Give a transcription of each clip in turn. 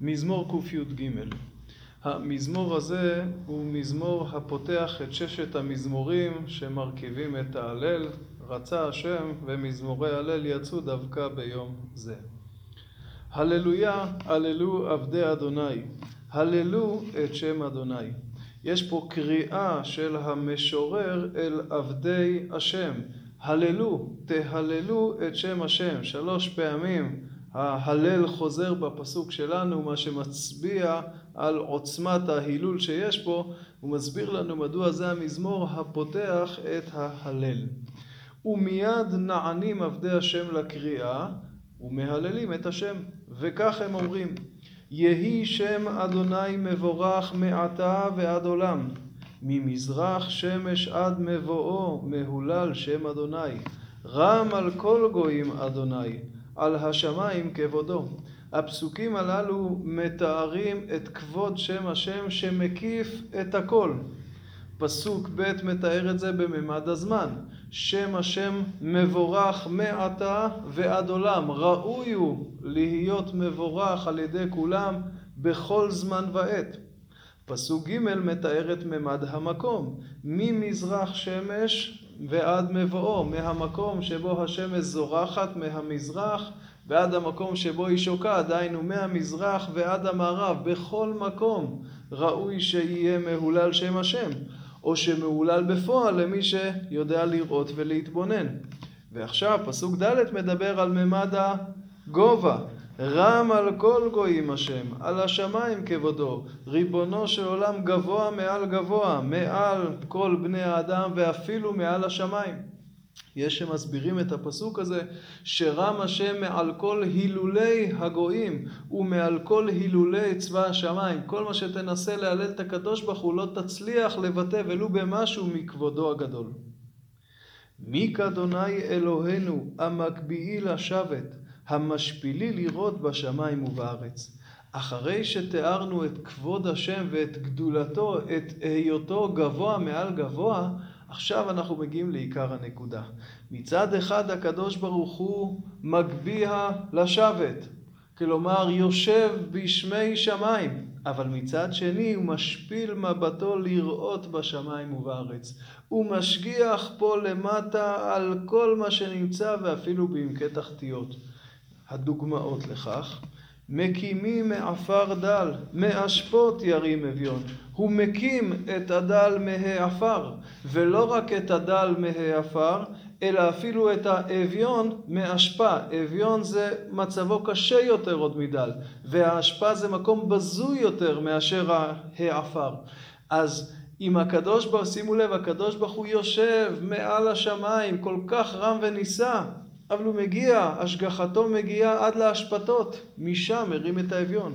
מזמור קי"ג. המזמור הזה הוא מזמור הפותח את ששת המזמורים שמרכיבים את ההלל. רצה השם ומזמורי הלל יצאו דווקא ביום זה. הללויה, הללו עבדי אדוני, הללו את שם אדוני. יש פה קריאה של המשורר אל עבדי השם. הללו, תהללו את שם השם. שלוש פעמים ההלל חוזר בפסוק שלנו, מה שמצביע על עוצמת ההילול שיש פה, הוא מסביר לנו מדוע זה המזמור הפותח את ההלל. ומיד נענים עבדי השם לקריאה ומהללים את השם, וכך הם אומרים: יהי שם אדוני מבורך מעתה ועד עולם, ממזרח שמש עד מבואו מהולל שם אדוני, רם על כל גויים אדוני, על השמיים כבודו. הפסוקים הללו מתארים את כבוד שם השם שמקיף את הכל. פסוק ב' מתאר את זה בממד הזמן. שם השם מבורך מעתה ועד עולם. ראוי הוא להיות מבורך על ידי כולם בכל זמן ועת. פסוק ג' מתאר את ממד המקום. ממזרח שמש ועד מבואו, מהמקום שבו השמש זורחת מהמזרח ועד המקום שבו היא שוקעת, דהיינו מהמזרח ועד המערב, בכל מקום ראוי שיהיה מהולל שם השם, או שמהולל בפועל למי שיודע לראות ולהתבונן. ועכשיו פסוק ד' מדבר על ממד הגובה. רם על כל גויים השם, על השמיים כבודו, ריבונו של עולם גבוה מעל גבוה, מעל כל בני האדם ואפילו מעל השמיים. יש שמסבירים את הפסוק הזה, שרם השם מעל כל הילולי הגויים ומעל כל הילולי צבא השמיים. כל מה שתנסה להלל את הקדוש ברוך הוא לא תצליח לבטא ולו במשהו מכבודו הגדול. מי כאדוני אלוהינו המקביעי לשבת, המשפילי לראות בשמיים ובארץ. אחרי שתיארנו את כבוד השם ואת גדולתו, את היותו גבוה מעל גבוה, עכשיו אנחנו מגיעים לעיקר הנקודה. מצד אחד הקדוש ברוך הוא מגביה לשבת, כלומר יושב בשמי שמיים, אבל מצד שני הוא משפיל מבטו לראות בשמיים ובארץ. הוא משגיח פה למטה על כל מה שנמצא ואפילו בעמקי תחתיות. הדוגמאות לכך מקימים מעפר דל, מאשפות ירים אביון. הוא מקים את הדל מהעפר, ולא רק את הדל מהעפר, אלא אפילו את האביון מאשפה. אביון זה מצבו קשה יותר עוד מדל, והאשפה זה מקום בזוי יותר מאשר העפר. אז אם הקדוש ברוך, שימו לב, הקדוש ברוך הוא יושב מעל השמיים, כל כך רם ונישא, אבל הוא מגיע, השגחתו מגיעה עד להשפתות, משם הרים את האביון.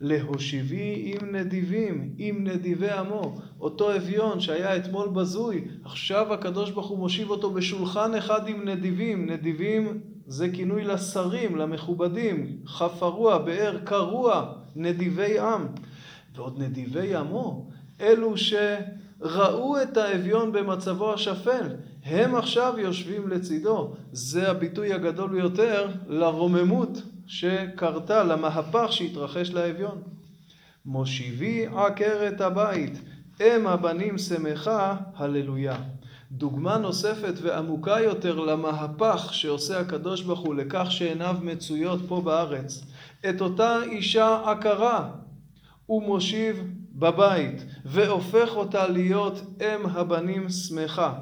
להושיבי עם נדיבים, עם נדיבי עמו. אותו אביון שהיה אתמול בזוי, עכשיו הקדוש ברוך הוא מושיב אותו בשולחן אחד עם נדיבים. נדיבים זה כינוי לשרים, למכובדים. חפרוע, באר קרוע, נדיבי עם. ועוד נדיבי עמו, אלו שראו את האביון במצבו השפל. הם עכשיו יושבים לצידו. זה הביטוי הגדול ביותר לרוממות שקרתה, למהפך שהתרחש לאביון. מושיבי עקרת הבית, אם הבנים שמחה, הללויה. דוגמה נוספת ועמוקה יותר למהפך שעושה הקדוש ברוך הוא לכך שעיניו מצויות פה בארץ. את אותה אישה עקרה הוא מושיב בבית והופך אותה להיות אם הבנים שמחה.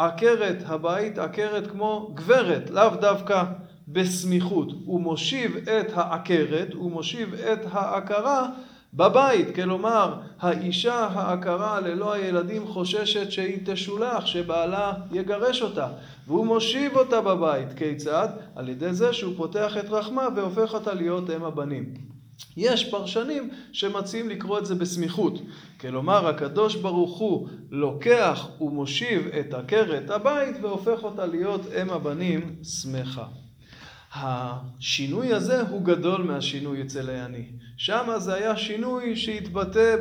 עקרת הבית, עקרת כמו גברת, לאו דווקא בסמיכות. הוא מושיב את העקרת, הוא מושיב את העקרה בבית. כלומר, האישה העקרה ללא הילדים חוששת שהיא תשולח, שבעלה יגרש אותה. והוא מושיב אותה בבית. כיצד? על ידי זה שהוא פותח את רחמה והופך אותה להיות אם הבנים. יש פרשנים שמציעים לקרוא את זה בסמיכות. כלומר, הקדוש ברוך הוא לוקח ומושיב את עקרת הבית והופך אותה להיות אם הבנים שמחה. השינוי הזה הוא גדול מהשינוי אצל העני. שם זה היה שינוי שהתבטא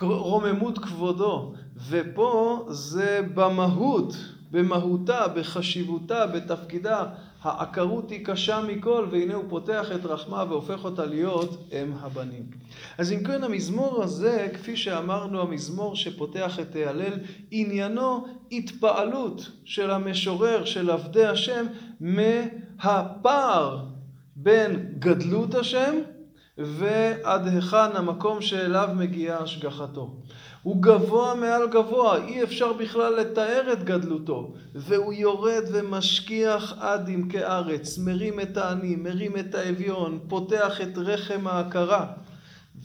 ברוממות כבודו, ופה זה במהות, במהותה, בחשיבותה, בתפקידה העקרות היא קשה מכל, והנה הוא פותח את רחמה והופך אותה להיות אם הבנים. אז אם כן, המזמור הזה, כפי שאמרנו, המזמור שפותח את ההלל, עניינו התפעלות של המשורר, של עבדי השם, מהפער בין גדלות השם ועד היכן המקום שאליו מגיעה השגחתו. הוא גבוה מעל גבוה, אי אפשר בכלל לתאר את גדלותו. והוא יורד ומשכיח עד עמקי ארץ, מרים את העני, מרים את האביון, פותח את רחם ההכרה.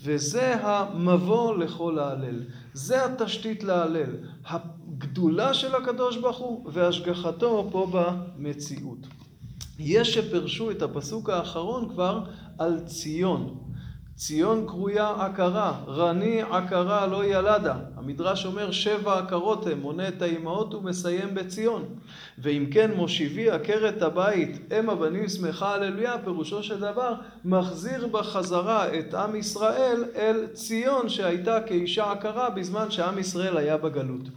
וזה המבוא לכל ההלל. זה התשתית להלל. הגדולה של הקדוש ברוך הוא והשגחתו פה במציאות. יש שפרשו את הפסוק האחרון כבר על ציון. ציון קרויה עקרה, רני עקרה לא ילדה. המדרש אומר שבע עקרות הם, מונה את האימהות ומסיים בציון. ואם כן מושיבי עקרת הבית, אם הבנים שמחה הללויה, פירושו של דבר, מחזיר בחזרה את עם ישראל אל ציון שהייתה כאישה עקרה בזמן שעם ישראל היה בגלות.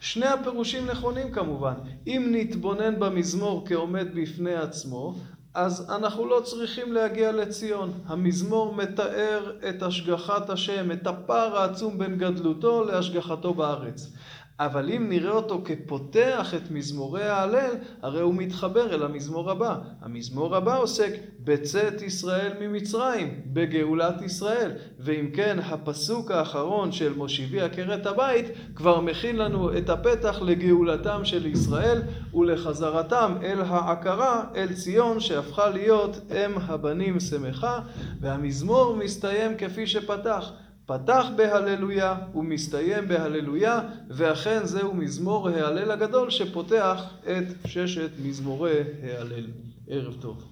שני הפירושים נכונים כמובן. אם נתבונן במזמור כעומד בפני עצמו, אז אנחנו לא צריכים להגיע לציון. המזמור מתאר את השגחת השם, את הפער העצום בין גדלותו להשגחתו בארץ. אבל אם נראה אותו כפותח את מזמורי ההלל, הרי הוא מתחבר אל המזמור הבא. המזמור הבא עוסק בצאת ישראל ממצרים, בגאולת ישראל. ואם כן, הפסוק האחרון של מושיבי עקרת הבית כבר מכין לנו את הפתח לגאולתם של ישראל ולחזרתם אל העקרה, אל ציון, שהפכה להיות אם הבנים שמחה, והמזמור מסתיים כפי שפתח. פתח בהללויה ומסתיים בהללויה, ואכן זהו מזמור ההלל הגדול שפותח את ששת מזמורי ההלל. ערב טוב.